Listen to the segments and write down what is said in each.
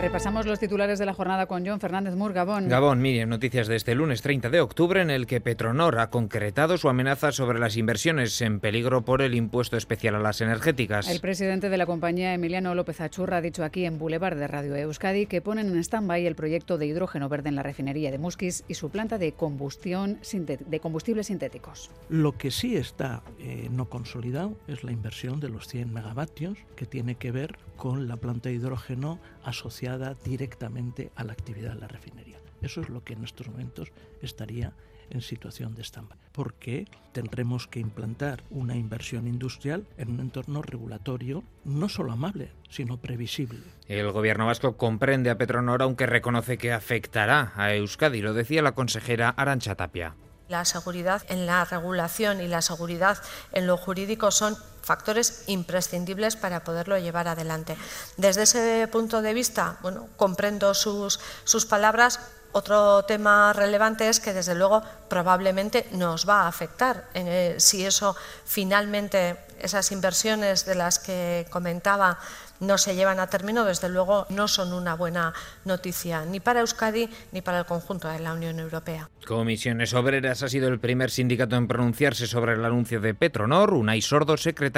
Repasamos los titulares de la jornada con John Fernández Mur, Gabón. Gabón, Miriam, noticias de este lunes 30 de octubre en el que Petronor ha concretado su amenaza sobre las inversiones en peligro por el impuesto especial a las energéticas. El presidente de la compañía, Emiliano López Achurra, ha dicho aquí en Boulevard de Radio Euskadi que ponen en stand-by el proyecto de hidrógeno verde en la refinería de Musquis y su planta de, combustión de combustibles sintéticos. Lo que sí está eh, no consolidado es la inversión de los 100 megavatios que tiene que ver con la planta de hidrógeno asociada directamente a la actividad de la refinería. Eso es lo que en estos momentos estaría en situación de stand porque tendremos que implantar una inversión industrial en un entorno regulatorio no solo amable, sino previsible. El gobierno vasco comprende a Petronor, aunque reconoce que afectará a Euskadi, lo decía la consejera Arancha Tapia. La seguridad en la regulación y la seguridad en lo jurídico son factores imprescindibles para poderlo llevar adelante. Desde ese punto de vista, bueno, comprendo sus, sus palabras. Otro tema relevante es que, desde luego, probablemente nos va a afectar eh, si eso finalmente, esas inversiones de las que comentaba, no se llevan a término, desde luego no son una buena noticia ni para Euskadi ni para el conjunto de la Unión Europea. Comisiones Obreras ha sido el primer sindicato en pronunciarse sobre el anuncio de Petronor, Unai Sordo, secretario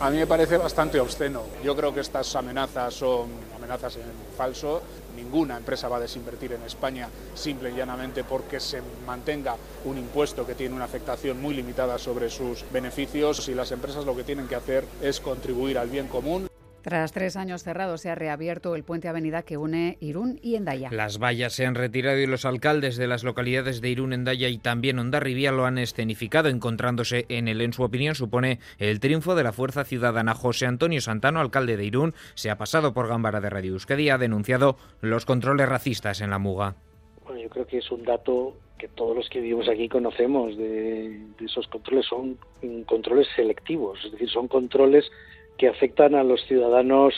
A mí me parece bastante obsceno. Yo creo que estas amenazas son amenazas en falso. Ninguna empresa va a desinvertir en España simple y llanamente porque se mantenga un impuesto que tiene una afectación muy limitada sobre sus beneficios. Y las empresas lo que tienen que hacer es contribuir al bien común. Tras tres años cerrados, se ha reabierto el puente avenida que une Irún y Endaya. Las vallas se han retirado y los alcaldes de las localidades de Irún, Endaya y también Ondarribía lo han escenificado, encontrándose en él. En su opinión, supone el triunfo de la fuerza ciudadana. José Antonio Santano, alcalde de Irún, se ha pasado por Gámbara de Radio Euskadi y ha denunciado los controles racistas en la Muga. Bueno, yo creo que es un dato que todos los que vivimos aquí conocemos de, de esos controles. Son controles selectivos, es decir, son controles que afectan a los ciudadanos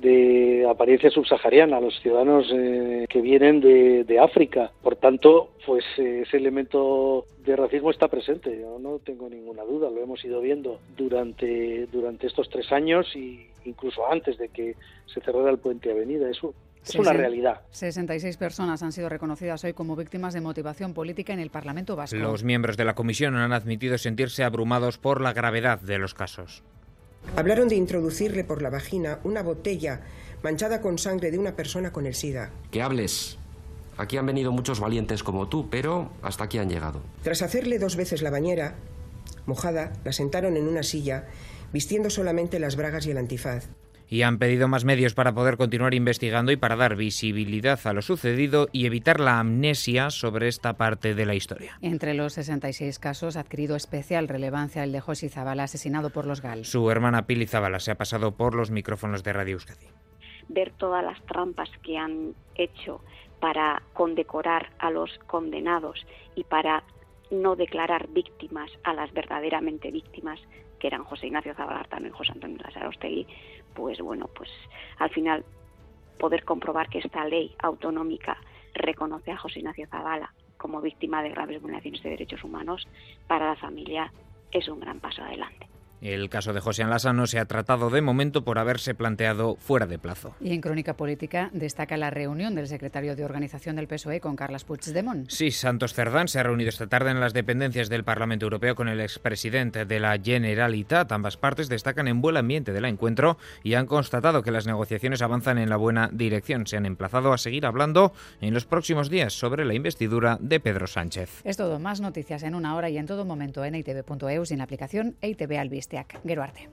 de apariencia subsahariana, a los ciudadanos eh, que vienen de, de, África. Por tanto, pues eh, ese elemento de racismo está presente, yo no tengo ninguna duda, lo hemos ido viendo durante, durante estos tres años e incluso antes de que se cerrara el puente Avenida. Eso es una realidad. 66 personas han sido reconocidas hoy como víctimas de motivación política en el Parlamento Vasco. Los miembros de la comisión han admitido sentirse abrumados por la gravedad de los casos. Hablaron de introducirle por la vagina una botella manchada con sangre de una persona con el SIDA. Que hables. Aquí han venido muchos valientes como tú, pero hasta aquí han llegado. Tras hacerle dos veces la bañera, mojada, la sentaron en una silla, vistiendo solamente las bragas y el antifaz y han pedido más medios para poder continuar investigando y para dar visibilidad a lo sucedido y evitar la amnesia sobre esta parte de la historia. Entre los 66 casos ha adquirido especial relevancia el de Josi Zabala, asesinado por los GAL. Su hermana Pili Zabala se ha pasado por los micrófonos de Radio Euskadi. Ver todas las trampas que han hecho para condecorar a los condenados y para no declarar víctimas a las verdaderamente víctimas que eran José Ignacio Zabalartano y José Antonio Lasarostegui, pues bueno, pues al final poder comprobar que esta ley autonómica reconoce a José Ignacio Zavala como víctima de graves vulneraciones de derechos humanos, para la familia es un gran paso adelante. El caso de José Anlasa no se ha tratado de momento por haberse planteado fuera de plazo. Y en Crónica Política destaca la reunión del secretario de Organización del PSOE con Carles Puigdemont. Sí, Santos Cerdán se ha reunido esta tarde en las dependencias del Parlamento Europeo con el expresidente de la Generalitat. Ambas partes destacan en buen ambiente del encuentro y han constatado que las negociaciones avanzan en la buena dirección. Se han emplazado a seguir hablando en los próximos días sobre la investidura de Pedro Sánchez. Es todo, más noticias en una hora y en todo momento en itv.eus y en la aplicación ITV Alvista. Gero arte.